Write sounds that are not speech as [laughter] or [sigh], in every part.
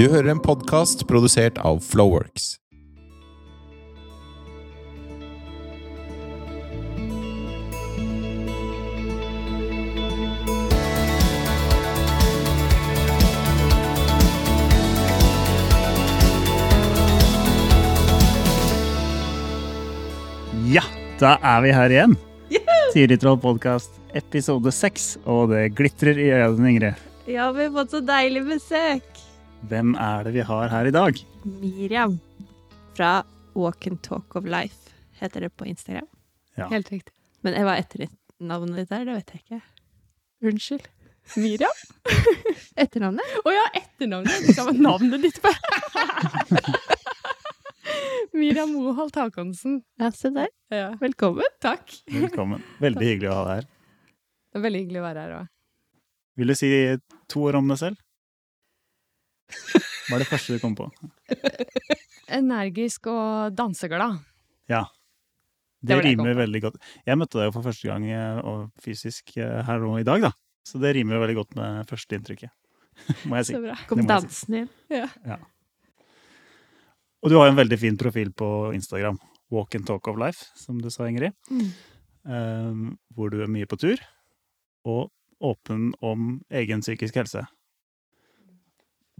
Du hører en podkast produsert av Flowworks. Ja, da er vi her igjen. Tyritroll podkast episode seks, og det glitrer i øynene, Ingrid. Ja, vi har fått så deilig besøk. Hvem er det vi har her i dag? Miriam fra Walk and Talk of Life heter det på Instagram. Ja. Helt riktig. Men hva etternavnet ditt er, det vet jeg ikke. Unnskyld. Miriam? [laughs] Etternavnet? Å ja, etternavnet. Det var navnet ditt på. [laughs] Miriam Moholt Hakonsen. Ja, se der. Ja. Velkommen. Takk. Velkommen. Veldig hyggelig å ha deg her. Det er veldig hyggelig å være her òg. Vil du si to ord om deg selv? Hva er det første du kom på? [laughs] Energisk og danseglad. Ja. Det Det rimer veldig godt. Jeg møtte deg jo for første gang eh, og fysisk eh, her nå i dag, da. Så det rimer jo veldig godt med førsteinntrykket, [laughs] må jeg si. Så bra. Kom dansen si. inn. Ja. Og du har jo en veldig fin profil på Instagram. Walk and talk of life, som du sa, Ingrid. Mm. Um, hvor du er mye på tur, og åpen om egen psykisk helse.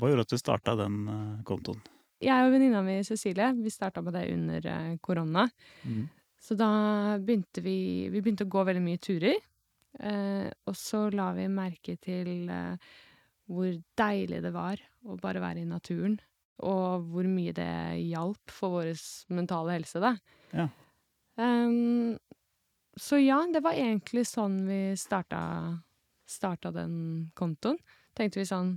Hva gjorde at du starta den eh, kontoen? Jeg og venninna mi Cecilie vi starta med det under korona. korona. Så da begynte vi Vi begynte å gå veldig mye turer. Eh, og så la vi merke til eh, hvor deilig det var å bare være i naturen. Og hvor mye det hjalp for vår mentale helse, da. Ja. Um, så ja, det var egentlig sånn vi starta, starta den kontoen. Tenkte vi sånn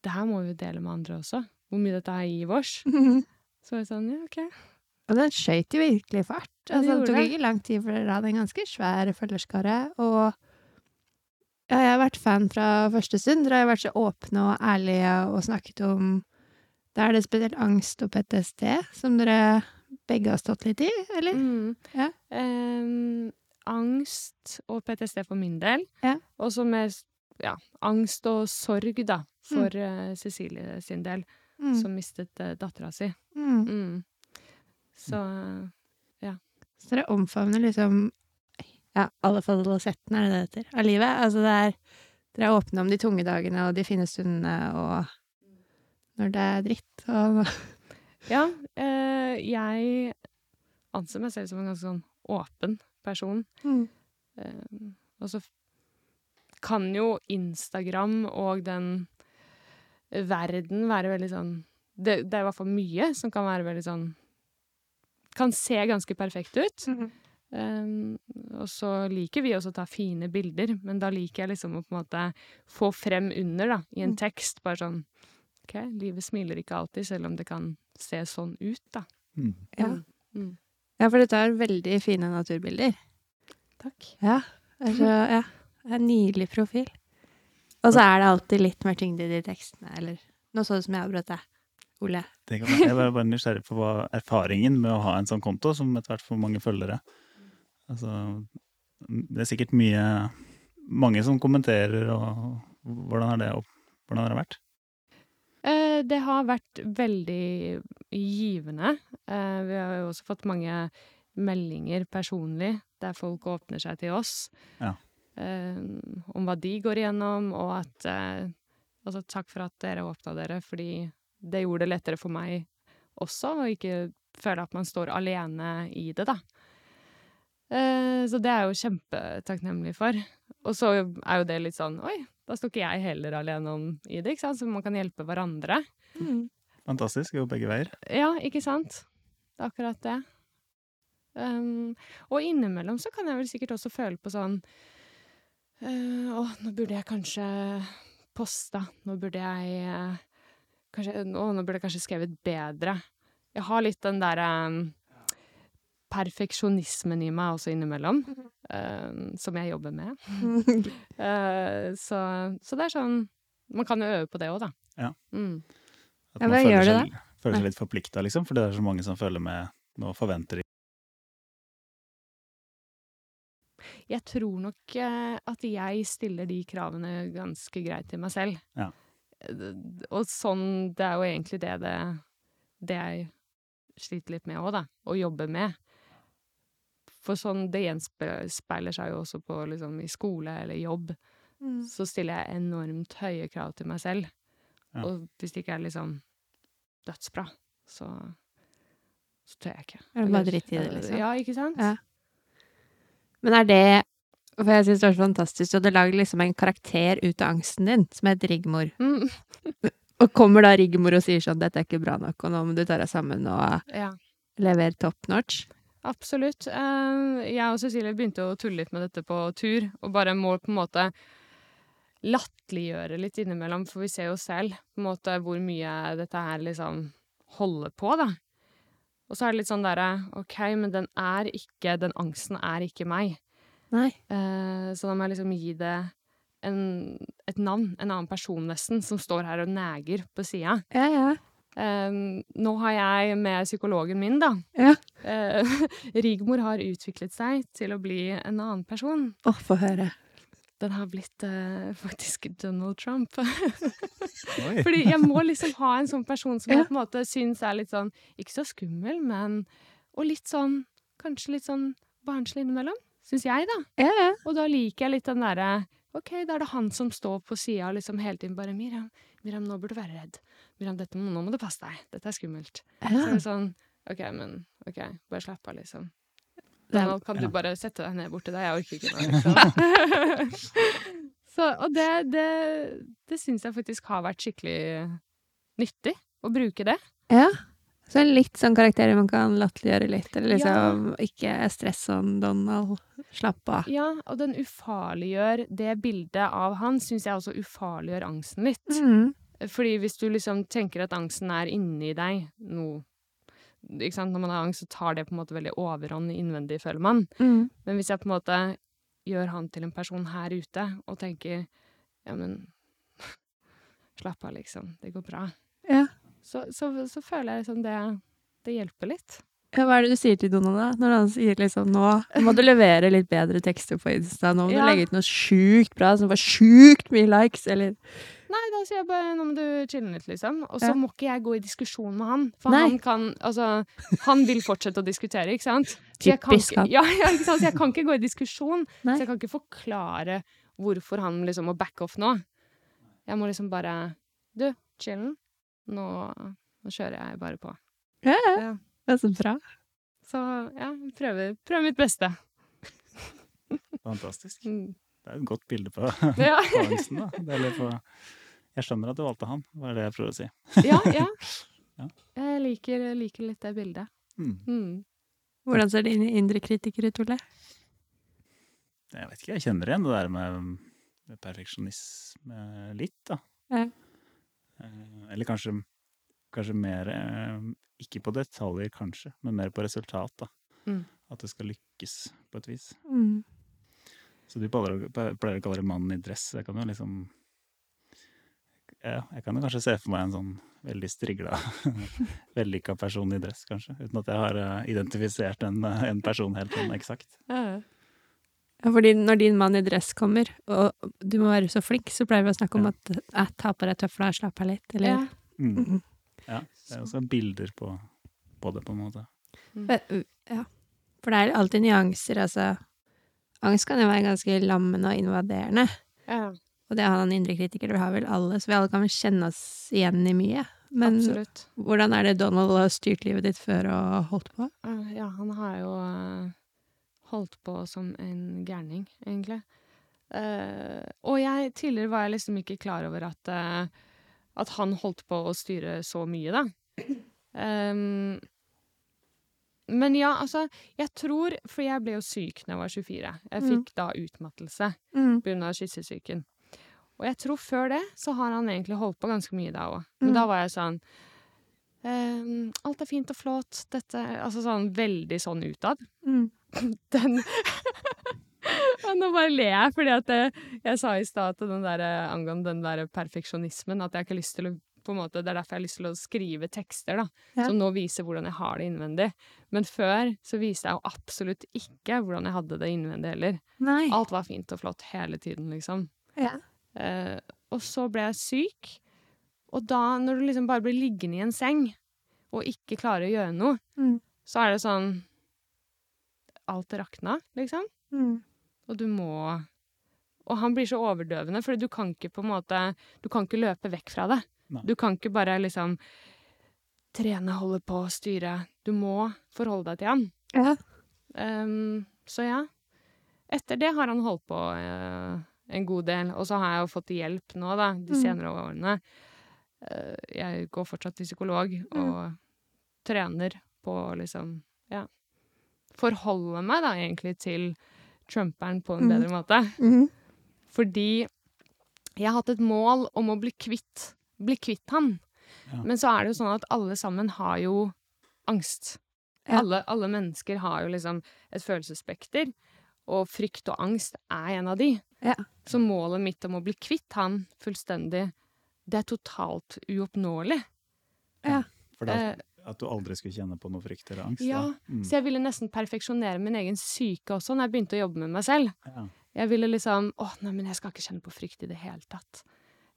Det her må vi jo dele med andre også. Hvor mye dette her gir oss. [laughs] Så var jeg sånn, ja, OK. Og den skøyt jo virkelig fart. Ja, det Altså, det tok ikke lang tid før dere hadde en ganske svær følgerskare. Og ja, jeg har vært fan fra første stund. Dere har vært så åpne og ærlige og snakket om Da er det spesielt angst og PTSD som dere begge har stått litt i, eller? Mm. Ja. Um, angst og PTSD for min del. Ja. Og så med ja, angst og sorg, da, for eh, Cecilie sin del, Mm. som mistet uh, dattera si. Mm. Mm. Så Så dere omfavner liksom ja, alle fasettene, er det det heter, av livet. Altså det er Dere er åpne om de tunge dagene og de fine stundene og når det er dritt og [laughs] Ja, eh, jeg anser meg selv som en ganske sånn åpen person. mm. Eh, og så kan jo Instagram og den verden være veldig sånn det, det er i hvert fall mye som kan være veldig sånn Kan se ganske perfekt ut. Um, og så liker vi også å ta fine bilder, men da liker jeg liksom å på en måte få frem under, da, i en Mm. tekst, bare sånn OK, livet smiler ikke alltid, selv om det kan se sånn ut, da. Mm. Ja. Mm. Mm. ja, for dette er veldig fine naturbilder. Takk. Ja. Er ja. Det er en nydelig profil. Og så er det alltid litt mer tyngde i de tekstene, eller Nå så det som jeg avbrøt deg. Ole. Det kan, jeg var bare nysgjerrig på hva erfaringen med å ha en sånn konto, som etter hvert får mange følgere Altså, det er sikkert mye Mange som kommenterer, og hvordan har det, hvordan har det vært? Eh, det har vært veldig givende. Eh, vi har jo også fått mange meldinger personlig der folk åpner seg til oss. Ja. Eh, om hva de går igjennom, og at eh, Altså, takk for at dere åpna dere, fordi det gjorde det lettere for meg også, å ikke føle at man står alene i det, da. Eh, så det er jeg jo kjempetakknemlig for. Og så er jo det litt sånn Oi, da står ikke jeg heller alene om i det, ikke sant? Så man kan hjelpe hverandre. Fantastisk. Jo, begge veier. Ja, ikke sant? Det er akkurat det. Um, og innimellom så kan jeg vel sikkert også føle på sånn Å, nå burde jeg kanskje posta. Nå burde jeg eh, kanskje, å, nå burde jeg kanskje skrevet bedre. Jeg har litt den derre um, perfeksjonismen i meg også innimellom, um, som jeg jobber med. uh, [laughs] så, så det er sånn Man kan jo øve på det òg, da. Ja. Mm. At man ja, føler gjør det seg, føler seg litt forplikta, liksom, for det er så mange som føler med Nå forventer de Jeg tror nok eh, at jeg stiller de kravene ganske greit til meg selv. Ja. Og sånn Det er jo egentlig det det Det jeg sliter litt med òg, da. Å jobbe med. For sånn Det gjenspeiler seg jo også på liksom i skole eller jobb. Mm. Så stiller jeg enormt høye krav til meg selv. Ja. Og hvis det ikke er liksom dødsbra, så så tør jeg ikke. Er det bare Eller- dritt i det, liksom? Ja, ikke sant? Ja. Men er det For jeg syns det var så fantastisk. Du hadde lagd liksom en karakter ut av angsten din, som het Rigmor. Mm, [laughs] Og kommer da Rigmor og sier sånn 'Dette er ikke bra nok, og nå må du ta deg sammen og ja. levere top notch'? Absolutt. Eh, jeg og Cecilie begynte å tulle litt med dette på tur, og bare må på en måte latterliggjøre litt innimellom, for vi ser jo selv på en måte hvor mye dette her liksom holder på, da. Og så er det litt sånn derre OK, men den er ikke Den angsten er ikke meg. Nei. Eh, så da må jeg liksom gi det en, et navn, en annen person nesten, som står her og neger på sida. Ja, ja. Eh, nå har jeg med psykologen min, da Ja. Uh, [laughs] Rigmor har utviklet seg til å bli en annen person. Å, få høre. Den har blitt eh, [laughs] faktisk Donald Trump. [laughs] Fordi jeg må liksom ha en sånn person som jeg på en måte syns er litt sånn Ikke så skummel, men Og litt sånn Kanskje litt sånn barnslig innimellom. Syns jeg, da. Ja, ja. Og da liker jeg litt den derre OK, da er det han som står på sida liksom hele tiden bare 'Miriam, Miriam, nå burde du være redd. Miriam, dette, nå må du passe deg. Dette er skummelt.' Så er det sånn OK, men OK, bare slapp av, liksom. Donald, kan du bare sette deg ned borti deg? Jeg orker ikke mer. liksom. [laughs] Så, og det, det, det syns jeg faktisk har vært skikkelig nyttig, å bruke det. ja. Så litt sånn karakterer man kan latterliggjøre litt, eller liksom ikke stress sånn Donald, slapp av. Ja, og den ufarliggjør det bildet av han, syns jeg også ufarliggjør angsten litt. Mm. Fordi hvis du liksom tenker at angsten er inni deg, noe? Når man har angst, så tar det på en måte veldig overhånd innvendig, føler man. Mm. Men hvis jeg på en måte gjør han til en person her ute, og tenker ja, men [laughs] slapp av, liksom, det går bra, Ja. så, så, så føler jeg liksom det, det hjelper litt. Ja, hva er det du sier til Donald, da? Når han sier liksom nå må du levere litt bedre tekster på Insta, nå må Ja. du legge ut noe sjukt bra som får sjukt mye likes, eller Nei, da sier jeg bare nå må du chille litt, liksom. Og så Ja. må ikke jeg gå i diskusjon med han. For Nei. han kan Altså, han vil fortsette å diskutere, ikke sant? Så jeg kan Typisk ikke, ja, [laughs] ja, ikke sant? Så jeg kan ikke gå i diskusjon. Nei. Så jeg kan ikke forklare hvorfor han liksom må back off nå. Jeg må liksom bare Du, chillen. Nå, nå kjører jeg bare på. Ja, ja. Det er så bra. Så ja, prøver, prøver mitt beste. Fantastisk. Mm. Det er et godt bilde på, [laughs] Ja. på angsten, da. Det er litt på, jeg skjønner at du valgte han, var det jeg prøvde å si. [laughs] ja, ja. [laughs] Ja. Jeg liker, liker litt det bildet. Mm. Mm. Hvordan ser din indre kritiker ut, Ole? Jeg vet ikke, jeg kjenner igjen det der med, med perfeksjonisme litt, da. Ja. Eh, Eller kanskje, kanskje mer eh, Ikke på detaljer, kanskje, men mer på resultat, da. Mm. At det skal lykkes på et vis. Mm. Så du pleier, å- pleier å kalle det mannen i dress. Jeg kan jo liksom ja, Jeg kan jo kanskje se for meg en sånn veldig strigla, [laughs] vellykka person i dress, kanskje. Uten at jeg har eh, identifisert en, eh, en person helt sånn eksakt. Ja. Ja, fordi når din mann i dress kommer, og du må være så flink, så pleier vi å snakke om Ja. at jeg tar på deg tøfla og slapper av litt, eller Ja. Mm. Mhm. Ja, det er også bilder på, på det, på en måte. Uh, Ja. For det er alltid nyanser, altså. Angst kan jo være ganske lammende og invaderende. Ja, Og det har han indre kritiker, vi har vel alle, så vi alle kan vel kjenne oss igjen i mye. Men absolutt. hvordan er det Donald har styrt livet ditt før og holdt på? Eh, Ja, han har jo eh, holdt på som en gærning, egentlig. Uh, og jeg, tidligere var jeg liksom ikke klar over at, uh, at han holdt på å styre så mye, da. Um, men ja, altså, jeg tror For jeg ble jo syk da jeg var 24. Jeg Mm. fikk da utmattelse Mm. på grunn av kyssesyken. Og jeg tror før det så har han egentlig holdt på ganske mye da òg. Men Mm. da var jeg sånn ehm, Alt er fint og flott, dette Altså sånn veldig sånn utad. Mm. [laughs] Den [laughs] Og nå bare ler jeg, fordi at det, jeg sa i stad der, angående den der perfeksjonismen at jeg ikke har lyst til å på en måte, Det er derfor jeg har lyst til å skrive tekster da, Ja. som nå viser hvordan jeg har det innvendig. Men før så viste jeg jo absolutt ikke hvordan jeg hadde det innvendig heller. Nei. Alt var fint og flott hele tiden, liksom. Ja. Eh, og så ble jeg syk, Og da, når du liksom bare blir liggende i en seng og ikke klarer å gjøre noe, Mm. så er det sånn Alt rakna, liksom. Mm. Og du må Og han blir så overdøvende, for du kan ikke på en måte Du kan ikke løpe vekk fra det. Nei. Du kan ikke bare liksom trene, holde på, styre. Du må forholde deg til han. Ja. Um, så ja. Etter det har han holdt på eh, en god del. Og så har jeg jo fått hjelp nå, da, de Mm. senere årene. Eh, jeg går fortsatt til psykolog og trener på å liksom Ja. Forholde meg da egentlig til Trumperen på en Mm. bedre måte. Mm. Fordi jeg har hatt et mål om å bli kvitt, bli kvitt han. Ja. Men så er det jo sånn at alle sammen har jo angst. Ja. Alle, alle mennesker har jo liksom et følelsesspekter, og frykt og angst er en av de. Ja. Så målet mitt om å bli kvitt han fullstendig, det er totalt uoppnåelig. For da, Eh, at du aldri skulle kjenne på noe frykt eller angst? Ja, da. Mm. Så jeg ville nesten perfeksjonere min egen syke også når jeg begynte å jobbe med meg selv. Ja. Jeg ville liksom Å, nei, men jeg skal ikke kjenne på frykt i det hele tatt.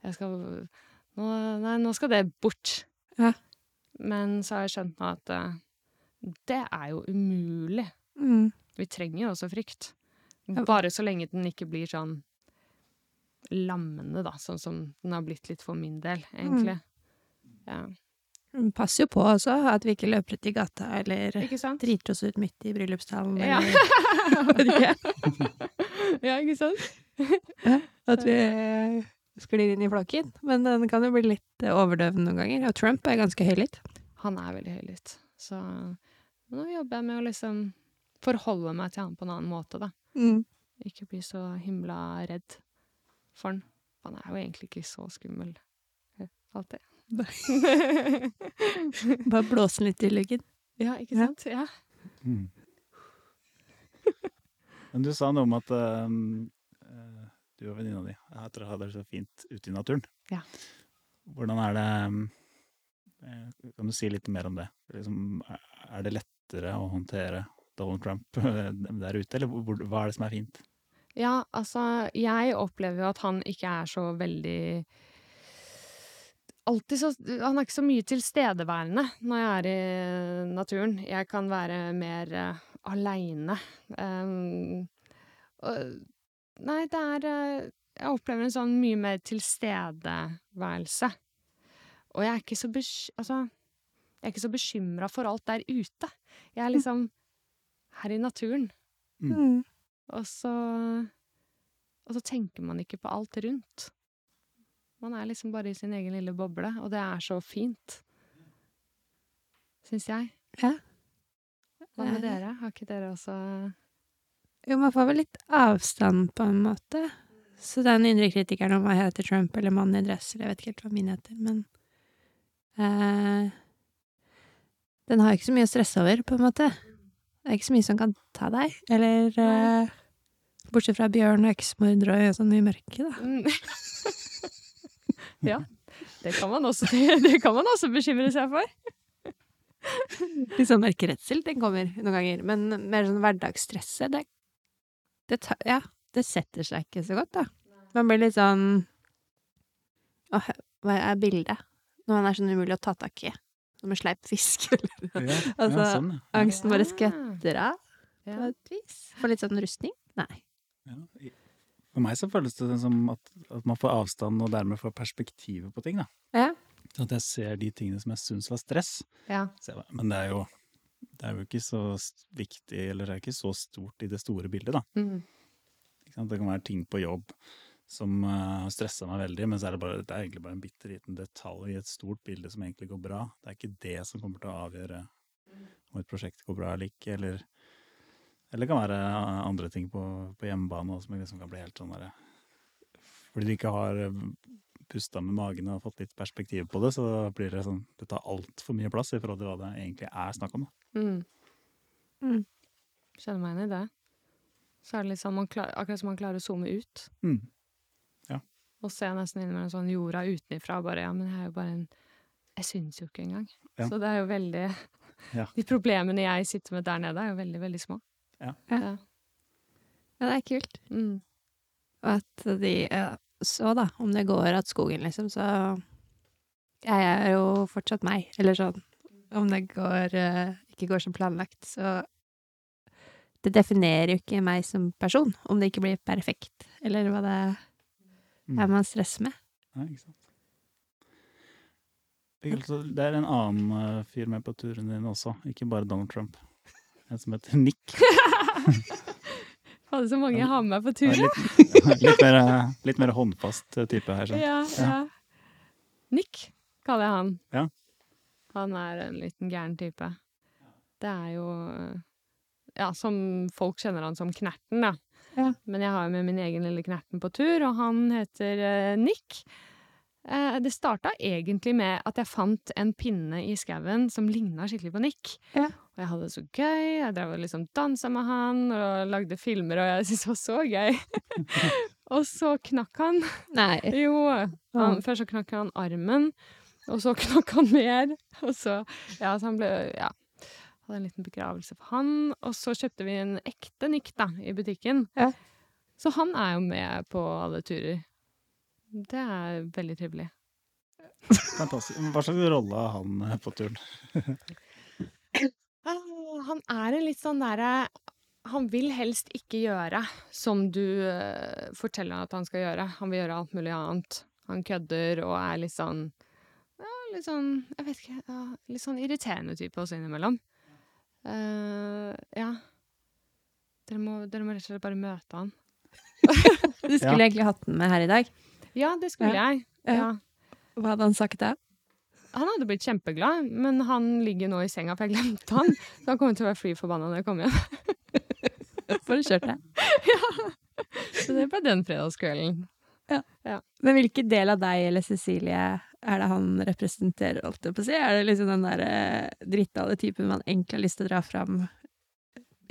Jeg skal nå, Nei, nå skal det bort. Ja. Men så har jeg skjønt nå at uh, det er jo umulig. Mm. Vi trenger jo også frykt. Bare så lenge den ikke blir sånn lammende, da. Sånn som den har blitt litt for min del, egentlig. Ja. Pass jo på også, at vi ikke løper ut i gata eller driter oss ut midt i bryllupstalen. Ja. Eller [laughs] ja, ikke sant? [laughs] At vi sklir inn i flokken. Men den kan jo bli litt eh, overdøvende noen ganger. Og Trump er ganske høylytt. Han er veldig høylytt. Så nå jobber jeg med å liksom forholde meg til han på en annen måte, da. Mm. Ikke bli så himla redd for han. Han er jo egentlig ikke så skummel eh, alltid. [laughs] Bare blåse litt i luggen. ja, ikke sant? Ja. Mm. Men du sa noe om at um, eh, du og venninna di at dere har det så fint ute i naturen. Ja. Hvordan er det um, eh, Kan du si litt mer om det? Liksom, er det lettere å håndtere Donald Trump [laughs] eh, der ute, eller hva er det som er fint? Ja, altså, jeg opplever jo at han ikke er så veldig Alltid så Han er ikke så mye tilstedeværende når jeg er i naturen. Jeg kan være mer uh, aleine. Um, og Nei, det er uh, Jeg opplever en sånn mye mer tilstedeværelse. Og jeg er ikke så bekymra Altså, jeg er ikke så bekymra for alt der ute. Jeg er liksom her i naturen. Mm. Og så Og så tenker man ikke på alt rundt. Man er liksom bare i sin egen lille boble, og det er så fint. Syns jeg. Ja. Hva med dere? Har ikke dere også Jo, man får vel litt avstand, på en måte. Så den indre kritikeren om hva heter Trump eller mannen i dress, eller jeg vet ikke helt hva min heter, men eh, Den har ikke så mye å stresse over, på en måte. Det er ikke så mye som kan ta deg, eller uh, Bortsett fra bjørn og eksmordere og sånn i mørket, da. Mm. [laughs] Ja. Det kan man også, [laughs] det kan man også bekymre seg for. [laughs] Litt sånn mørkeredsel, den kommer noen ganger. Men mer sånn hverdagsstresset, det, det, ta, ja, det setter seg ikke så godt, da. Man blir litt sånn Åh, hva er bildet? Når man er sånn umulig å ta tak i. Som en sleip fisk. [laughs] Ja, Altså, sånn. Angsten bare Ja. skvetter av på et vis. Får litt sånn rustning. Nei. Ja. For meg så føles det som at, at man får avstand og dermed får perspektivet på ting. da. Ja. At jeg ser de tingene som jeg syns var stress. Ja. Men det er jo det er jo ikke så viktig, eller det er ikke så stort i det store bildet, da. Mm. Ikke sant? Det kan være ting på jobb som uh, stressa meg veldig, men så er det, bare, det er egentlig bare en bitte liten detalj i et stort bilde som egentlig går bra. Det er ikke det som kommer til å avgjøre om et prosjekt går bra eller ikke, eller eller det kan være uh, andre ting på, på hjemmebane også, som liksom kan bli helt sånn derre Fordi du ikke har uh, pusta med magen og fått litt perspektiv på det, så blir det sånn Det tar altfor mye plass i forhold til hva det egentlig er snakk om. Da. Mm. Mm. Kjenner meg igjen i det. Så er det litt sånn, man klar, akkurat som man klarer å zoome ut. Mm. Og se nesten innimellom sånn jorda utenifra. og Bare, ja, men jeg er jo bare en Jeg syns jo ikke engang. Ja. Så det er jo veldig Ja. [laughs] De problemene jeg sitter med der nede, er jo veldig, veldig små. Ja. Ja. Ja, det er kult. Mm. Og at de Så, da, om det går at skogen, liksom, så Jeg er jo fortsatt meg, eller sånn. Om det går, eh, ikke går som planlagt, så Det definerer jo ikke meg som person, om det ikke blir perfekt, eller hva det Mm. Er man stresser med. Nei, ikke sant. Det er en annen eh, fyr med på turen din også, ikke bare Donald Trump. En som heter Nick. [laughs] Fader, så mange jeg har med meg på turen. Litt, litt, mer, eh, litt mer håndfast eh, type her. Sånn. Ja, ja. Nick kaller jeg han. Ja. Han er en liten gæren type. Det er jo Ja, som folk kjenner han som Knerten, da. Ja. Men jeg har jo med min egen lille Knerten på tur, og han heter eh, Nick. Eh, det starta egentlig med at jeg fant en pinne i skauen som ligna skikkelig på Nick. Ja. Og jeg hadde det så gøy. Jeg drev og liksom dansa med han og lagde filmer, og jeg syntes det var så gøy. [laughs] og så knakk han. Nei. Jo. Han, først så knakk han armen, og så [laughs] knakk han mer. Og så Ja, så han ble Ja. Hadde en liten begravelse for han. Og så kjøpte vi en ekte Nick, da, i butikken. Ja. Så han er jo med på alle turer. Det er veldig trivelig. Fantastisk. Hva slags rolle har han eh, på turen? Ah, Han er en litt sånn derre Han vil helst ikke gjøre som du eh, forteller at han skal gjøre. Han vil gjøre alt mulig annet. Han kødder og er litt sånn ja, Litt sånn Jeg vet ikke Litt sånn irriterende type også innimellom. Eh, ja. Dere må, dere må rett og slett bare møte han. [laughs] Du skulle egentlig hatt den med her i dag. Ja, det skulle jeg. Ja. Ja. Hva hadde han sagt da? Han hadde blitt kjempeglad, men han ligger nå i senga, for jeg glemte han. Så han kommer til å være fly forbanna når jeg kommer hjem. For å kjøre det. [laughs] Så det ble den fredagskvelden. Men hvilken del av deg eller Cecilie er det han representerer, holdt jeg på å si? Er det liksom den derre drittale typen man egentlig har lyst til å dra fram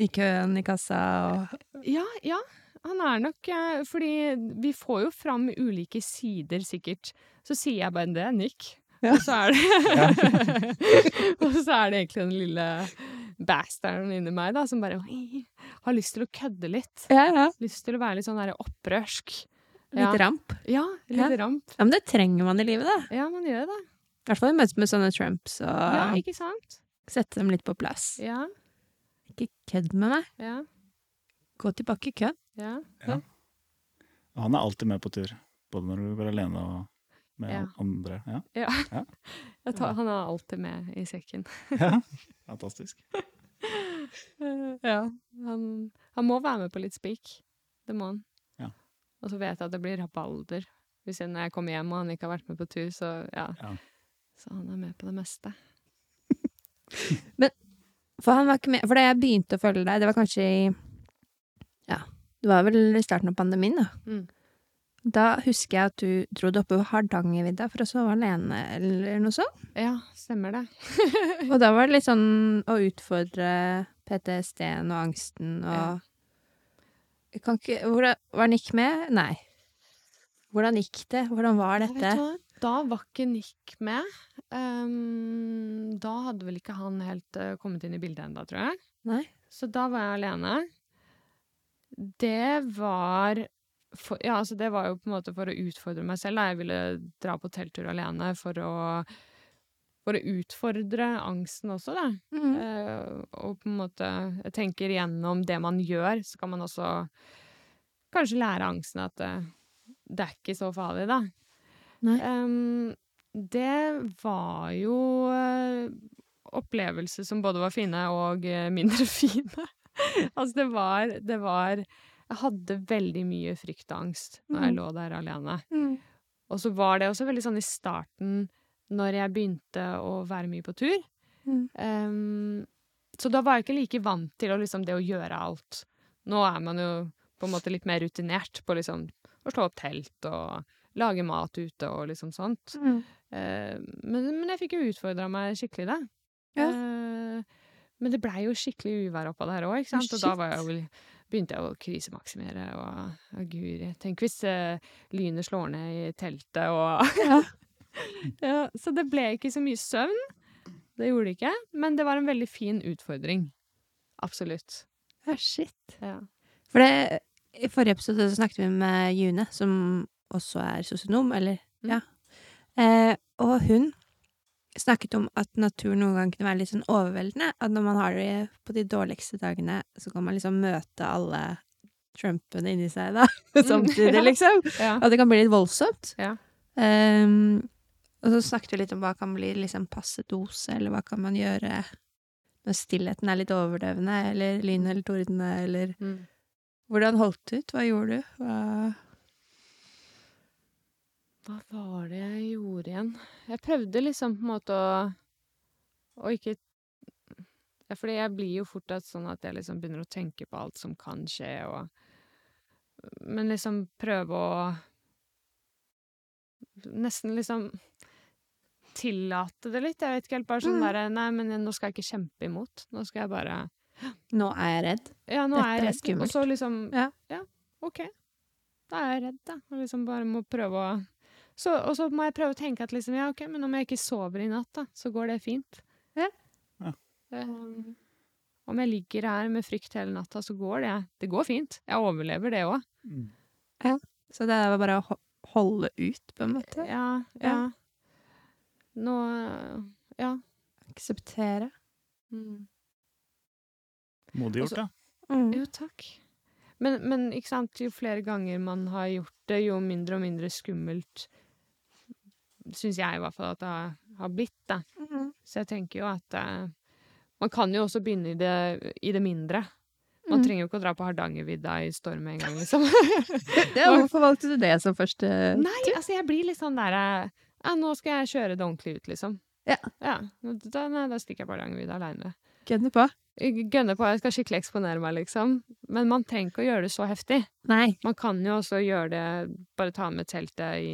i køen i kassa og Ja, ja. Han er nok eh, Fordi vi får jo fram ulike sider, sikkert. Så sier jeg bare 'det nikk. Nick'. Ja. Og så er det [laughs] Og så er det egentlig den lille bastarden inni meg da, som bare har lyst til å kødde litt. Ja, ja. Lyst til å være litt sånn der opprørsk. Litt Ja. ramp. Ja, litt ramp. Ja, men det trenger man i livet, da. Ja, man gjør det. I hvert fall i møte med sånne Trumps, og Ja, ikke sant? sette dem litt på plass. Ja, Ikke kødd med meg. ja, Gå tilbake i køen. ja. Og Han er alltid med på tur, både når du går alene og med Ja. andre. Ja. [laughs] Jeg tar, han er alltid med i sekken. [laughs] ja. Fantastisk. [laughs] Ja. Han, han må være med på litt spik. Det må han. Og så vet jeg at det blir rabalder. Hvis jeg, når jeg kommer hjem og han ikke har vært med på tur, så ja. Ja. Så han er med på det meste. [laughs] For han var ikke med For da jeg begynte å følge deg, det var kanskje i Ja, det var vel i starten av pandemien, da. Mm. Da husker jeg at du dro deg oppover Hardangervidda for å sove alene, eller noe sånt. Ja, stemmer det. [laughs] Og da var det litt sånn å utfordre PTSD-en og angsten og Ja. Jeg kan ikke hvordan, Var Nick med? Nei. Hvordan gikk det? Hvordan var dette? Da var ikke Nick med. Um, da hadde vel ikke han helt uh, kommet inn i bildet ennå, tror jeg. Nei? Så da var jeg alene. Det var for, Ja, altså det var jo på en måte for å utfordre meg selv. Da. Jeg ville dra på telttur alene for å For å utfordre angsten også, da. Mm. Eh, og på en måte tenker gjennom det man gjør, så kan man også kanskje lære angsten at det, det er ikke så farlig, da. Em, det var jo eh, opplevelser som både var fine og mindre [laughs] fine. altså, det var Det var Jeg hadde veldig mye frykt og angst når jeg Mm. lå der alene. Mm. Og så var det også veldig sånn i starten, når jeg begynte å være mye på tur. Mm. Så da var jeg ikke like vant til å, liksom, det å gjøre alt. Nå er man jo på en måte litt mer rutinert på liksom, å slå opp telt og lage mat ute og liksom sånt. Mm. Uh, men, men jeg fikk jo utfordra meg skikkelig, da. Ja. Uh, men det blei jo skikkelig uvær oppå der òg, ikke sant. Oh, Og da var jeg jo, begynte jeg å krisemaksimere og og guri. Tenk hvis uh, lynet slår ned i teltet og Ja. [laughs] ja, Så det ble ikke så mye søvn. Det gjorde det ikke. Men det var en veldig fin utfordring. Absolutt. ja, shit. Ja. For det, i forrige episode så snakket vi med June, som også er sosionom, eller Mm. ja. Eh, og hun snakket om at natur noen gang kunne være litt sånn overveldende. At når man har det på de dårligste dagene, så kan man liksom møte alle Trumpene inni seg, da. [laughs] Samtidig, [laughs] liksom. Ja. At det kan bli litt voldsomt. Ja. Ehm, og så snakket vi litt om hva kan bli liksom passe dose, eller hva kan man gjøre når stillheten er litt overdøvende, eller lyn eller tordene, eller Mm. Hvordan holdt det ut? Hva gjorde du? Hva Hva var det jeg gjorde igjen? Jeg prøvde liksom på en måte å Å ikke ja, Fordi jeg blir jo fort sånn at jeg liksom begynner å tenke på alt som kan skje, og Men liksom prøve å Nesten liksom tillate det litt. Jeg vet ikke helt. Bare sånn Mm. derre Nei, men nå skal jeg ikke kjempe imot. Nå skal jeg bare Nå er jeg redd. Ja, nå Dette er jeg er skummelt. Og så liksom Ja. OK. Da er jeg redd, da. Og liksom bare må prøve å så, Og så må jeg prøve å tenke at liksom, ja, OK, men om jeg ikke sover i natt, da, så går det fint. Ja. Ja. Um, om jeg ligger her med frykt hele natta, så går det. Det går fint. Jeg overlever det òg. Mm. Så det er bare å holde ut, på en måte. Ja, ja. Nå Ja. Akseptere. Mm. Modig gjort, Altså- da. Mm. Jo, takk. Men, men ikke sant, jo flere ganger man har gjort det, jo mindre og mindre skummelt syns jeg i hvert fall at det har, blitt. Da. Mm. Så jeg tenker jo at uh, man kan jo også begynne i det, i det mindre. Man Mm. trenger jo ikke å dra på Hardangervidda i storm med en gang, [laughs] liksom. Ja, hvorfor valgte du det som første Nei, altså jeg blir litt sånn der eh, ja, Nå skal jeg kjøre det ordentlig ut, liksom. Ja. ja da, nei, da stikker jeg på Hardangervidda aleine. Gønne på? Gønner på, jeg skal skikkelig eksponere meg, liksom. Men man trenger ikke å gjøre det så heftig. Nei. Man kan jo også gjøre det Bare ta med teltet i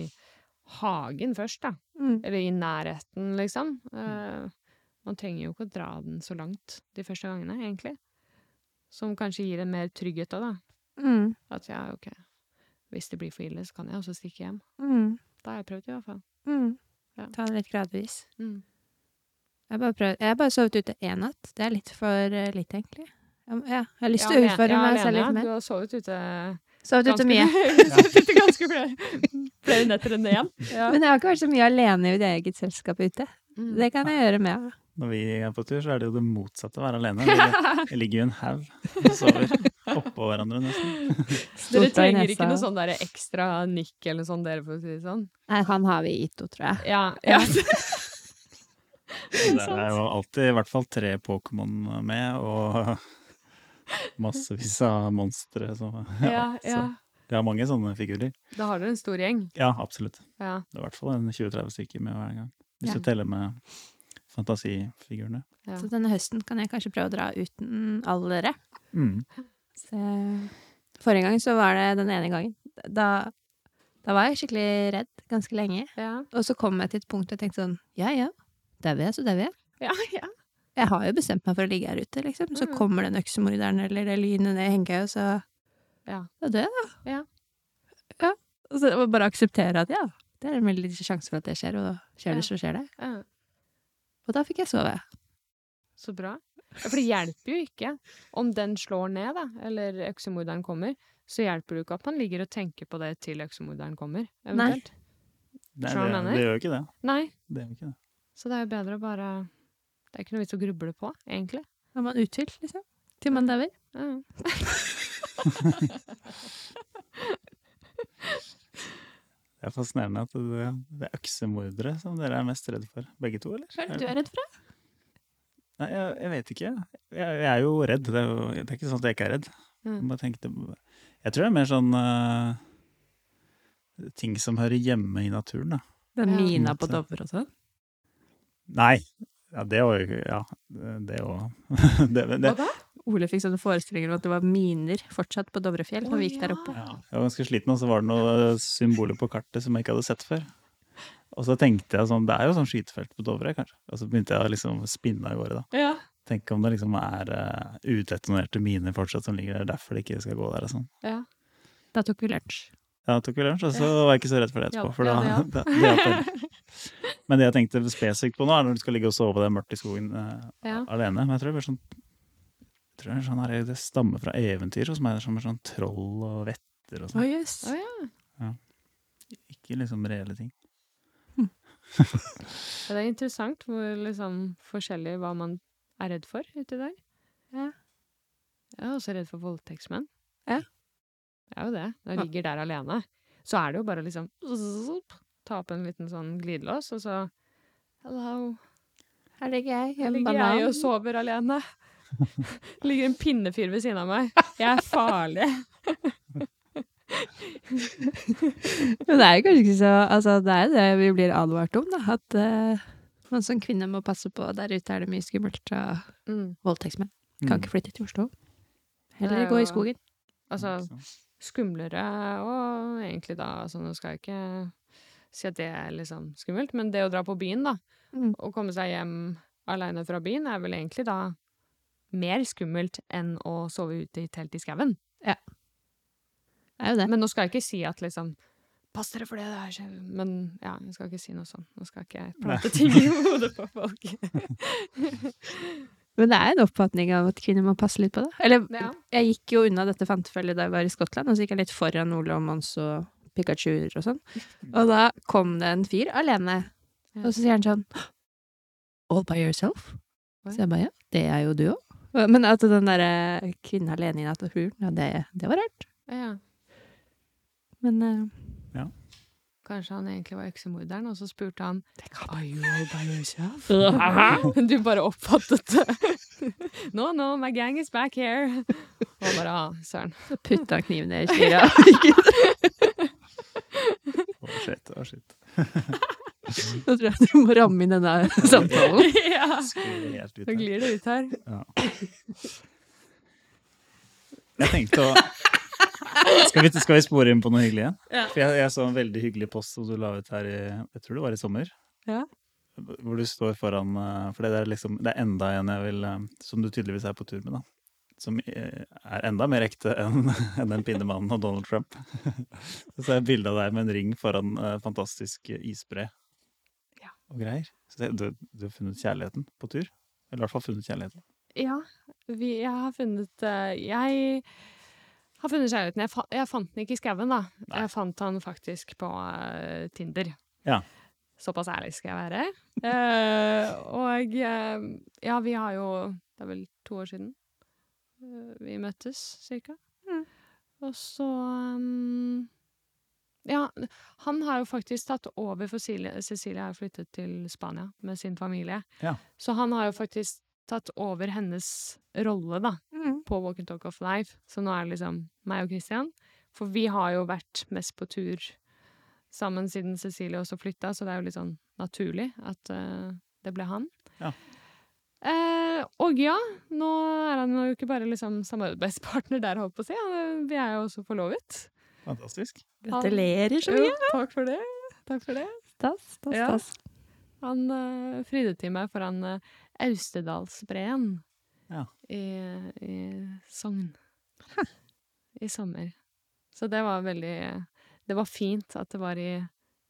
hagen først, da. Mm. Eller i nærheten, liksom. Uh, man trenger jo ikke å dra den så langt de første gangene, egentlig. Som kanskje gir en mer trygghet òg, da. Mm. At ja, OK, hvis det blir for ille, så kan jeg også stikke hjem. Mm. Da har jeg prøvd, i hvert fall. Mm. Ja. Ta det litt gradvis. Mm. Jeg har bare, prøvd, jeg har bare sovet ute én natt. Det er litt for uh, lite, egentlig. Jeg, ja, jeg har lyst til å ale- utfordre ja, meg selv litt mer. Du har sovet ute Sovet ute mye. [laughs] sovet ute ganske flere, flere netter enn én. [laughs] Ja. Men jeg har ikke vært så mye alene i mitt eget selskap ute. Mm. Det kan jeg gjøre med. Når vi er på tur, så er det jo det motsatte å være alene. Vi, ligger [laughs] jo en haug og sover oppå hverandre nesten. [laughs] Dere og i trenger ikke noe sånn der ekstra nikk eller sånn, dere, for å si det sånn? Nei, han har vi i Ito, tror jeg. Ja. ja. [laughs] Det er jo alltid i hvert fall tre Pokémon med, og massevis av monstre. Så, ja, så ja. vi har mange sånne figurer. Da har dere en stor gjeng. Ja, absolutt. Ja. Det er i hvert fall en 20-30 stykker med hver gang. Hvis Ja. du teller med fantasifigurene. ja. Så denne høsten kan jeg kanskje prøve å dra uten alle dere. Mm. Så, forrige gang så var det den ene gangen. Da, da var jeg skikkelig redd ganske lenge. Ja. Og så kom jeg til et punkt og tenkte sånn Ja, ja. Dauer jeg, så dauer jeg. Ja, ja. Jeg har jo bestemt meg for å ligge her ute, liksom. Så Mm. kommer den øksemorderen eller det lynet ned i hengekøya, så Ja. Da dør jeg, da. Ja. ja. Og så bare akseptere at ja, det er en veldig liten sjanse for at det skjer, og skjer det, så skjer det. ja. Og da fikk jeg sove. Så bra. For det hjelper jo ikke. Om den slår ned, da, eller øksemorderen kommer, så hjelper det jo ikke at man ligger og tenker på det til øksemorderen kommer, eventuelt. Nei, du det, det gjør jo ikke det. Nei. det, gjør ikke det. Så det er jo bedre å bare Det er ikke noe vits å gruble på, egentlig. Når er man uthvilt, liksom. Til man dauer. Ja. [laughs] [laughs] [laughs] Det er fascinerende at det, det er øksemordere som dere er mest redd for. Begge to, eller? Hva er det du er redd for? da? Nei, jeg, jeg vet ikke. Jeg, jeg er jo redd. Det er, jo, det er ikke sånn at jeg ikke er redd. Mm. Jeg, tenkte, jeg tror det er mer sånn uh, ting som hører hjemme i naturen, da. Det er mina på Så- Dovre og sånn? Nei. Ja, det òg. Ja, det òg. [laughs] det, det, da? Ole fikk sånne forestillinger om at det var miner fortsatt på Dovrefjell når vi gikk der oppe. ja, jeg var ganske sliten, og så var det noen symboler på kartet som jeg ikke hadde sett før. Og så tenkte jeg sånn, det er jo sånn skytefelt på Dovre, kanskje. Og så begynte jeg å liksom spinne av gårde, da. Ja. Tenk om det liksom er uh, udetonerte miner fortsatt som ligger der, derfor det ikke skal gå der og sånn. ja. Da tok vi lunsj. Ja, da tok vi lunsj, og så var jeg ikke så redd for det etterpå. For da, ja, det [laughs] da, det. Men det jeg tenkte spesifikt på nå, er når du skal ligge og sove det mørkt i skogen uh, Ja. alene. Men jeg tror det blir sånn tror det, er sånn her, det stammer fra eventyr hos meg, som er sånn troll og vetter og Å, yes. jøss. Å ja. Ikke liksom reelle ting. Hm. det er interessant hvor liksom forskjellig hva man er redd for uti der. Ja. Jeg er også redd for voldtektsmenn. Ja. Jeg er jo det. Når jeg ligger der alene, så er det jo bare liksom Ta opp en liten sånn glidelås, og så Hello. Her ligger jeg i Her ligger banan. jeg og sover alene. Det [laughs] ligger en pinnefyr ved siden av meg. Jeg er farlig. [laughs] Men det er jo kanskje ikke så Altså, det er jo det vi blir advart om, da. At uh, man som kvinne må passe på. Der ute er det mye skummelt av Mm. voldtektsmenn. Kan ikke flytte til Oslo. Heller er gå i skogen. Altså, skumlere og egentlig da altså Nå skal jeg ikke si at det er liksom skummelt, men det å dra på byen, da, Mm. og komme seg hjem aleine fra byen, er vel egentlig da mer skummelt enn å sove ute i telt i skauen. Det er jo det. Men nå skal jeg ikke si at liksom Pass dere for det, det her ikke Men ja, jeg skal ikke si noe sånn. Nå skal ikke jeg plante ting i hodet på folk. [laughs] Men det er en oppfatning av at kvinner må passe litt på det. Eller, Ja. jeg gikk jo unna dette fantefølget da jeg var i Skottland, og så gikk jeg litt foran Ole og Mons og Pikachuer og sånn. Og da kom det en fyr alene, og så sier han sånn All by yourself? Så jeg bare ja, det er jo du òg. Men at den derre kvinnen alene i naturen, ja, det, det var rart. Ja. Men eh, Kanskje han egentlig var øksemorderen, og så spurte han Are you all by yourself? [laughs] [laughs] du bare oppfattet det. [laughs] no, no, my gang is back here. Og bare ah, søren. Så putta han kniven ned i styret. Å, shit, å, shit. Nå tror jeg du må ramme inn denne samtalen. [laughs] ja. Nå glir det ut her. Ja. Jeg tenkte å skal vi, skal vi spore inn på noe hyggelig igjen? Ja. For jeg, jeg så en veldig hyggelig post som du la ut her i Jeg tror det var i sommer. Ja. Hvor du står foran eh, For det er liksom Det er enda en jeg vil eh, Som du tydeligvis er på tur med, da. Som eh, er enda mer ekte enn [laughs] en den pinnemannen og Donald Trump. [laughs] Så er jeg et bilde av deg med en ring foran fantastisk isbre. Og greier. Så det, du, du har funnet kjærligheten på tur? Eller i hvert fall funnet kjærligheten. Ja, vi, jeg har funnet eh, Jeg har funnet kjærligheten. Jeg, fa jeg fant den ikke i skauen, da. Nei. Jeg fant han faktisk på uh, Tinder. Ja. Såpass ærlig skal jeg være. uh, og uh, ja, vi har jo Det er vel to år siden vi møttes, cirka. Mm. Og så um, Ja, han har jo faktisk tatt over for Cecilie. Cecilie har flyttet til Spania med sin familie. Ja. Så han har jo faktisk tatt over hennes rolle, da, Mm. på Walk and Talk of Life. Så nå er det liksom meg og Christian. For vi har jo vært mest på tur sammen siden Cecilie også flytta, så det er jo litt sånn naturlig at uh, det ble han. Ja. Eh, og ja, nå er han jo ikke bare liksom samarbeidspartner der, holdt på å si. Han, vi er jo også forlovet. Fantastisk. Gratulerer så Jo, mye. takk for det. Takk for det. Stas, stas, Ja. stas. Han uh, fridde til meg foran uh, Austedalsbreen Ja. i, i Sogn i sommer. Så det var veldig Det var fint at det var i,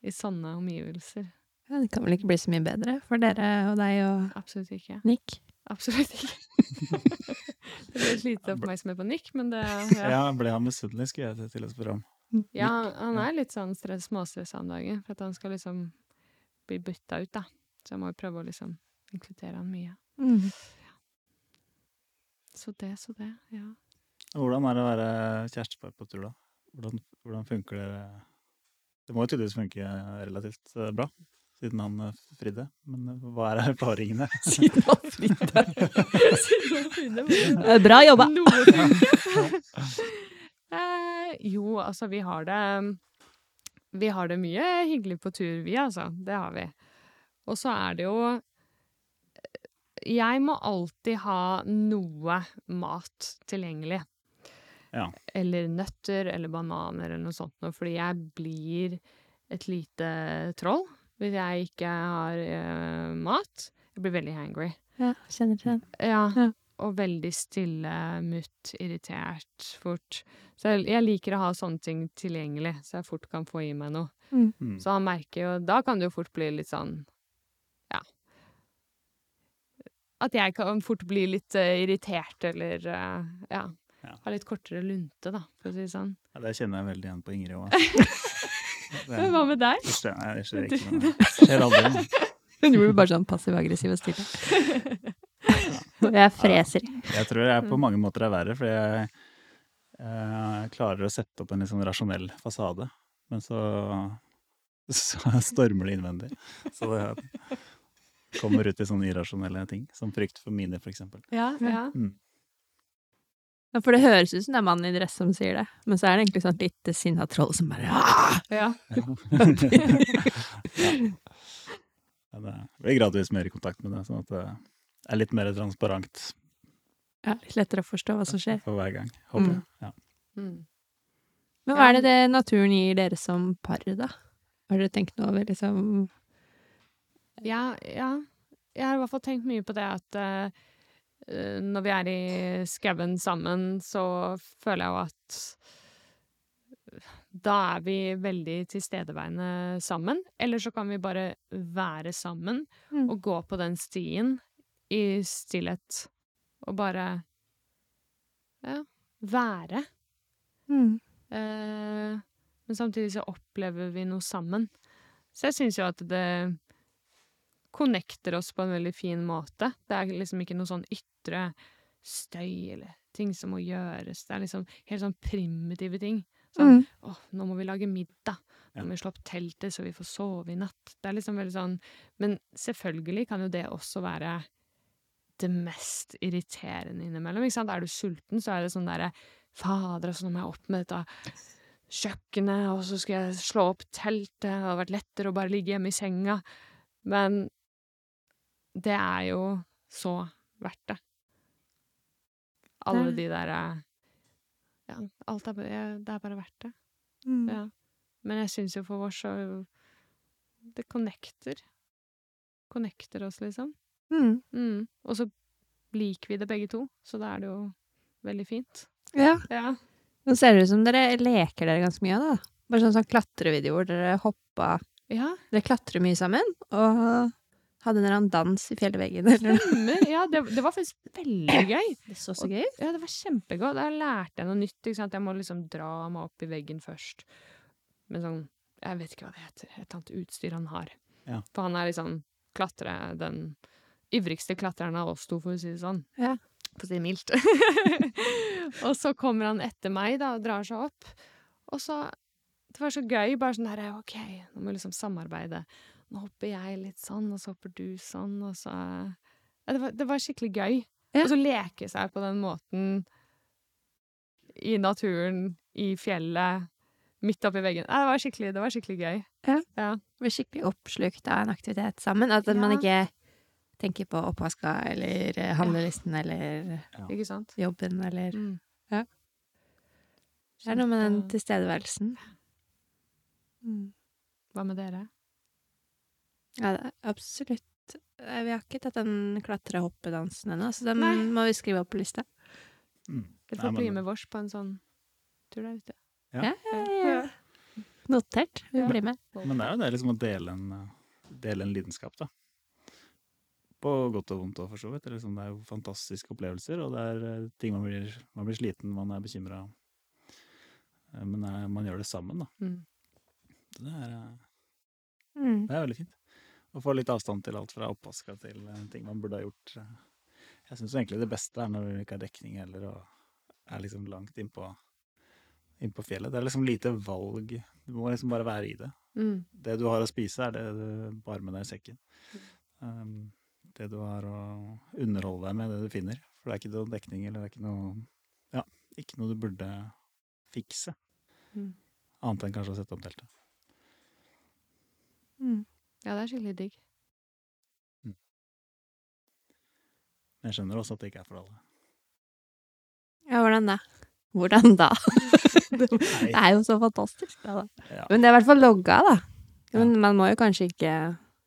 i sånne omgivelser. Ja, det kan vel ikke bli så mye bedre for dere og deg og Absolutt ikke. Nick. Absolutt ikke. [laughs] det ble lite oppmerksomhet på Nick, men det [laughs] Ja, ja. ble han misunnelig, skulle jeg til å spørre om. ja, han er litt sånn stress, småstressa om dagen, for at han skal liksom bli bytta ut, da. Så jeg må jo prøve å liksom inkludere han mye. Mm. Så det, så det, ja. Hvordan er det å være kjærestepar på tur, da? Hvordan, hvordan funker det? Det må jo tydeligvis funke relativt eh, bra, siden han eh, fridde. Men eh, hva er [laughs] erfaringene? Siden han flytta. Siden han fridde, [laughs] Bra jobba! [laughs] eh, jo, altså, vi har det Vi har det mye hyggelig på tur, vi, altså. Det har vi. Og så er det jo Jeg må alltid ha noe mat tilgjengelig. Ja. Eller nøtter eller bananer eller noe sånt noe, fordi jeg blir et lite troll hvis jeg ikke har eh, mat. Jeg blir veldig hangry. Ja, kjenner til den. Ja. Ja. Og veldig stille, mutt, irritert fort. Så jeg, jeg liker å ha sånne ting tilgjengelig, så jeg fort kan få i meg noe. Mm. Så han merker jo Da kan det jo fort bli litt sånn Ja. At jeg kan fort bli litt uh, irritert eller uh, ja. Ja. Ha litt kortere lunte, da, for å si det sånn. Ja, det kjenner jeg veldig igjen på Ingrid òg. [laughs] Men hva med deg? Det skjer, nei, det skjer ikke noe. Det skjer aldri noe. [laughs] Hun blir bare sånn passiv-aggressiv og stille. Og [laughs] jeg freser. Jeg tror jeg på mange måter er verre, for jeg, jeg klarer å sette opp en litt sånn rasjonell fasade. Men så, så stormer det innvendig. Så det kommer ut i sånne irrasjonelle ting, som frykt for mine, for eksempel. Ja, ja. Mm. Ja, for det høres ut som det er mannen i dress som sier det, men så er det egentlig sånn lite sinna troll som bare Aah! ja. Ja, [laughs] det blir gradvis mer i kontakt med det, sånn at det er litt mer transparent Ja, litt lettere å forstå hva som skjer. for hver gang, håper jeg. Ja. Mm. Men hva er det det naturen gir dere som par, da? Har dere tenkt noe over liksom Ja, ja. Jeg har i hvert fall tenkt mye på det at eh, når vi er i skauen sammen, så føler jeg jo at da er vi veldig tilstedeværende sammen. Eller så kan vi bare være sammen Mm. og gå på den stien i stillhet. Og bare ja, være. mm. Eh, men samtidig så opplever vi noe sammen. Så jeg syns jo at det connecter oss på en veldig fin måte. Det er liksom ikke noe sånn ytre støy eller ting som må gjøres. Det er liksom helt sånn primitive ting. Sånn Mm. åh, nå må vi lage middag. Nå må vi slå opp teltet så vi får sove i natt. Det er liksom veldig sånn Men selvfølgelig kan jo det også være det mest irriterende innimellom. Ikke sant? Er du sulten, så er det sånn derre Fader, altså, nå må jeg opp med dette kjøkkenet, og så skal jeg slå opp teltet. Det hadde vært lettere å bare ligge hjemme i senga. Men det er jo så verdt det. Alle de derre Ja, alt er Det er bare verdt det. Mm. Ja. Men jeg syns jo for oss så Det connecter. Connecter oss, liksom. Mm. Mm. Og så liker vi det begge to, så da er det jo veldig fint. Ja. Ja. Nå ser det ut som dere leker dere ganske mye, da. Bare sånn, sånn klatrevideoer. Dere hoppa Ja, Dere klatrer mye sammen, og hadde en eller annen dans i fjellveggen eller noe. stemmer. Ja, det, det var faktisk veldig gøy. [gasps] Det så så gøy ut. Ja, det var kjempegøy. Da lærte jeg noe nytt. Ikke sant? Jeg må liksom dra meg opp i veggen først. Med sånn Jeg vet ikke hva det heter. Et annet utstyr han har. Ja. For han er liksom klatre... Den ivrigste klatreren av oss to, for å si det sånn. Ja. For å si det mildt. [laughs] og så kommer han etter meg, da, og drar seg opp. Og så Det var så gøy. Bare sånn der OK, nå må vi liksom samarbeide. Nå hopper jeg litt sånn, og så hopper du sånn, og så ja, det, var, det var skikkelig gøy. Ja. Og så leke seg på den måten i naturen, i fjellet, midt oppi veggen. Ja, det var det var skikkelig gøy. Ja. Ja. Blir skikkelig oppslukt av en aktivitet sammen. At man ikke tenker på oppvaska eller eh, handlelisten eller Ikke sant? jobben eller Mm. Ja. Det er noe med den tilstedeværelsen. Mm. Hva med dere? Ja, det er absolutt. Eh, Vi har ikke tatt den klatre-hoppedansen ennå, så den Nei. må vi skrive opp på lista. Mm. Nei, får bli med vårs på en sånn tur der ute. Ja. Ja, ja, ja. Notert. Vi blir med. Men det er jo det liksom å dele en, eh, dele en lidenskap, da. På godt og vondt òg, for så vidt. Det er, liksom, det er jo fantastiske opplevelser, og det er eh, ting man blir, man blir sliten, man er bekymra. Men man gjør det sammen, da. Mm. Så det er, Mm. det er veldig fint. Å få litt avstand til alt fra oppvaska til eh, ting man burde ha gjort. Jeg syns egentlig det beste er når det ikke er dekning heller, og er liksom langt innpå inn på fjellet. Det er liksom lite valg. Du må liksom bare være i det. Mm. Det du har å spise, er det du bar med deg i sekken. Um, det du har å underholde deg med, det du finner. For det er ikke noe dekning, eller det er ikke noe Ja, ikke noe du burde fikse. Mm. Annet enn kanskje å sette opp teltet. Mm. Ja, det er skikkelig digg. Men jeg skjønner også at det ikke er for alle. Ja, hvordan da? Hvordan da? [laughs] det er jo så fantastisk. Da, da. Ja. Men det er i hvert fall logga, da. Ja. Men man må jo kanskje ikke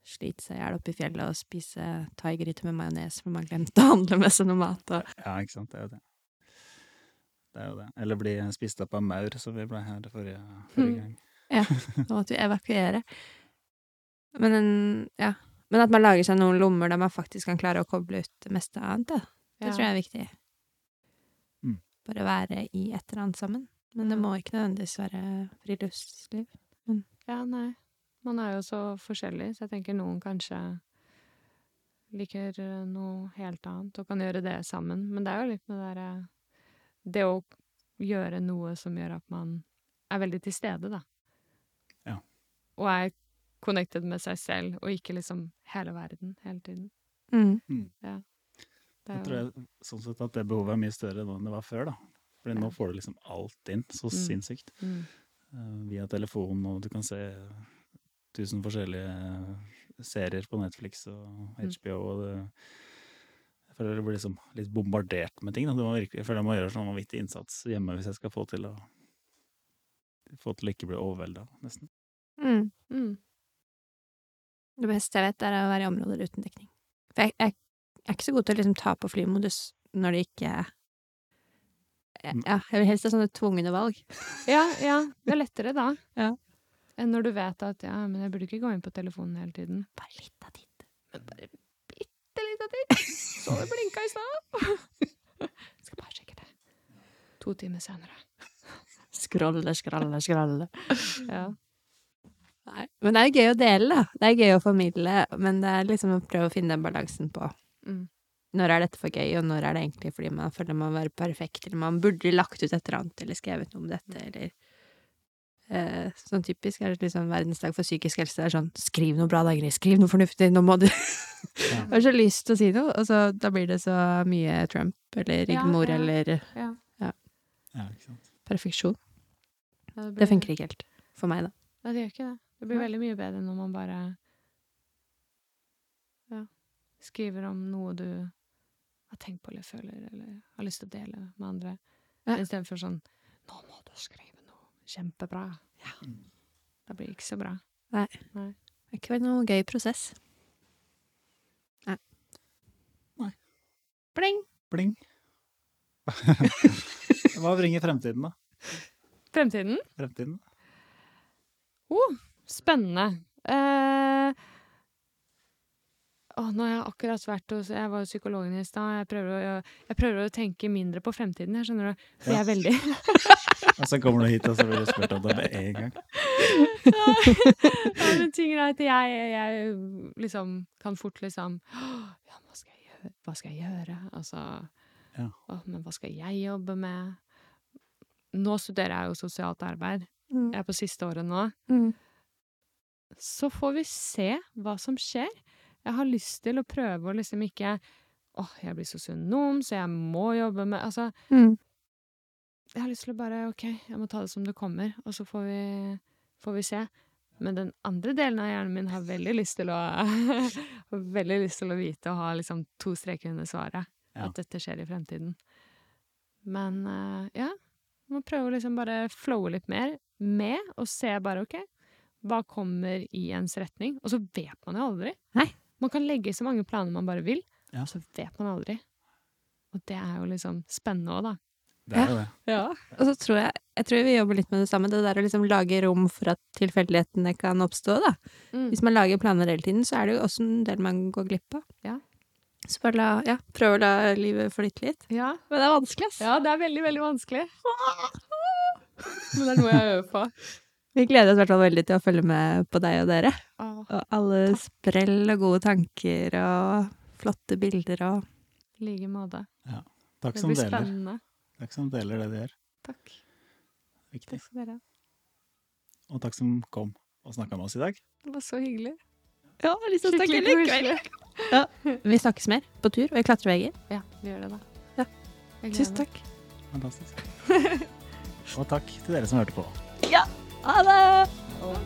slite seg i hjel oppe i fjellet og spise thaigryte med majones, for man glemte å handle med seg noe mat. Og... ja, ikke sant. Det er jo det. Det er jo det. Eller bli spist opp av maur, som vi ble her forrige, forrige gang. Ja, [laughs] Nå måtte vi evakuere. Men, en- ja. Men at man lager seg noen lommer der man faktisk kan klare å koble ut det meste annet, da. Det Ja. tror jeg er viktig. Mm. Bare være i et eller annet sammen. Men det må ikke nødvendigvis være friluftsliv. Men. Ja, nei. Man er jo så forskjellig, så jeg tenker noen kanskje liker eh, noe helt annet og kan gjøre det sammen. Men det er jo litt med det derre Det å gjøre noe som gjør at man er veldig til stede, da. Ja. Og er connected med seg selv, og ikke liksom hele verden hele tiden. Mm. Det Jeg er tror jo jeg, sånn sett at det behovet er mye større nå enn det var før, da. Fordi Ja. nå får du liksom alt inn, så Mm. sinnssykt. mm, Eh, via telefon, og du kan se tusen forskjellige serier på Netflix og Mm. HBO, og det Jeg føler jeg blir liksom litt bombardert med ting. Da. Du må virkelig, jeg føler jeg må gjøre sånn vanvittig innsats hjemme hvis jeg skal få til å få til å ikke bli overvelda, nesten. Mm. Det beste jeg vet, er å være i områder uten dekning. For jeg, jeg, jeg er ikke så god til å liksom ta på flymodus når det ikke Ja, Mm. jeg vil helst ha sånne tvungne valg. Ja, ja. Det er lettere da. Ja. Enn når du vet at ja, men jeg burde ikke gå inn på telefonen hele tiden. Bare litt av tid. Men bare bitte litt av tid. Så det blinka i stad. Skal bare sjekke det. To timer senere. Skrolle, skrolle, scrolle. Ja. Nei. Men det er gøy å dele, da. Det er gøy å formidle, men det er liksom å prøve å finne den balansen på Mm. når er dette for gøy, og når er det egentlig fordi man føler man må være perfekt, eller man burde lagt ut et eller annet, eller skrevet noe om dette, eller eh, Sånn typisk er det liksom verdensdag for psykisk helse. Det er sånn skriv noe bra, Dagny, skriv noe fornuftig, nå må du ja. [laughs] har så lyst til å si noe, og så da blir det så mye Trump eller Rigmor ja. eller Ja. Ja, ikke sant. perfeksjon. Ja, Det blir- funker ikke helt. For meg, da. Nei, det gjør ikke det. Det blir Nei. veldig mye bedre når man bare ja, skriver om noe du har tenkt på eller føler, eller har lyst til å dele med andre. Ja. Istedenfor sånn 'Nå må du skrive noe kjempebra'. Ja. Det blir ikke så bra. Nei. Det er ikke noe gøy prosess. Nei. Nei. Bling! Bling. [laughs] Hva bringer fremtiden, da? Fremtiden? Fremtiden? Oh, spennende. Eh, å, nå har jeg akkurat vært hos Jeg var hos psykologen i stad. Jeg, jeg, jeg prøver å tenke mindre på fremtiden, jeg skjønner du. For jeg er veldig [laughs] Og så kommer du hit, og så blir du spurt om det med en gang. ja, men ting er at jeg, jeg liksom kan fort liksom Ja, hva skal jeg gjøre? Hva skal jeg gjøre? Altså Ja. å, Men hva skal jeg jobbe med? Nå studerer jeg jo sosialt arbeid. Mm. Jeg er på siste året nå. Mm. Så får vi se hva som skjer. Jeg har lyst til å prøve å liksom ikke Åh, jeg blir sosionom, så jeg må jobbe med Altså, Mm. jeg har lyst til å bare OK, jeg må ta det som det kommer, og så får vi, får vi se. Men den andre delen av hjernen min har veldig lyst til å [laughs] veldig lyst til å vite og ha liksom to streker under svaret. Ja. At dette skjer i fremtiden. Men uh, ja, må prøve å liksom bare flowe litt mer med, og se bare OK, hva kommer i ens retning? Og så vet man jo aldri. Nei. Man kan legge så mange planer man bare vil, Ja. og så vet man aldri. Og det er jo liksom spennende òg, da. Det er jo det. Ja. Og så tror jeg, jeg tror vi jobber litt med det samme, det der å liksom lage rom for at tilfeldighetene kan oppstå, da. Mm. Hvis man lager planer hele tiden, så er det jo også en del man går glipp av. Ja. Så bare la, ja, prøv å la livet flyte litt. ja. Men det er vanskelig, ass. Ja, det er veldig, veldig vanskelig. Men det er noe jeg øver på. Vi gleder oss i hvert fall veldig til å følge med på deg og dere. Åh, Og alle sprell og gode tanker og flotte bilder og I like måte. Takk Det som blir deler. spennende. Takk som deler det du gjør. Takk. Viktig. Takk skal dere ha. Og takk som kom og snakka med oss i dag. Det var så hyggelig. Ja, jeg har lyst til å snakke Skikkelig likevel. Ja, Vi snakkes mer på tur og i klatrevegger. Ja, vi gjør det, da. Ja. Tusen takk. Fantastisk. [laughs] Og takk til dere som hørte på. Ha det! Og